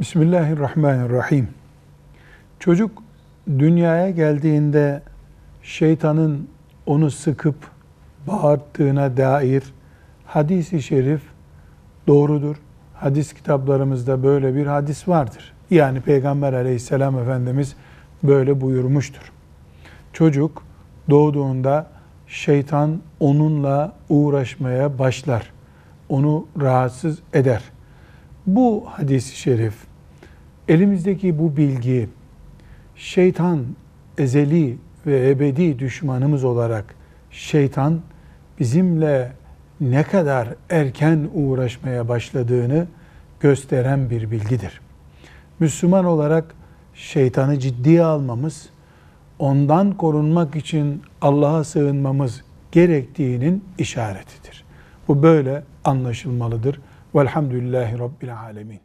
Bismillahirrahmanirrahim. Çocuk dünyaya geldiğinde şeytanın onu sıkıp bağırttığına dair hadisi şerif doğrudur. Hadis kitaplarımızda böyle bir hadis vardır. Yani Peygamber aleyhisselam Efendimiz böyle buyurmuştur. Çocuk doğduğunda şeytan onunla uğraşmaya başlar. Onu rahatsız eder. Bu hadis-i şerif, elimizdeki bu bilgi, şeytan ezeli ve ebedi düşmanımız olarak şeytan bizimle ne kadar erken uğraşmaya başladığını gösteren bir bilgidir. Müslüman olarak şeytanı ciddiye almamız, ondan korunmak için Allah'a sığınmamız gerektiğinin işaretidir. Bu böyle anlaşılmalıdır. Velhamdülillahi Rabbil Alemin.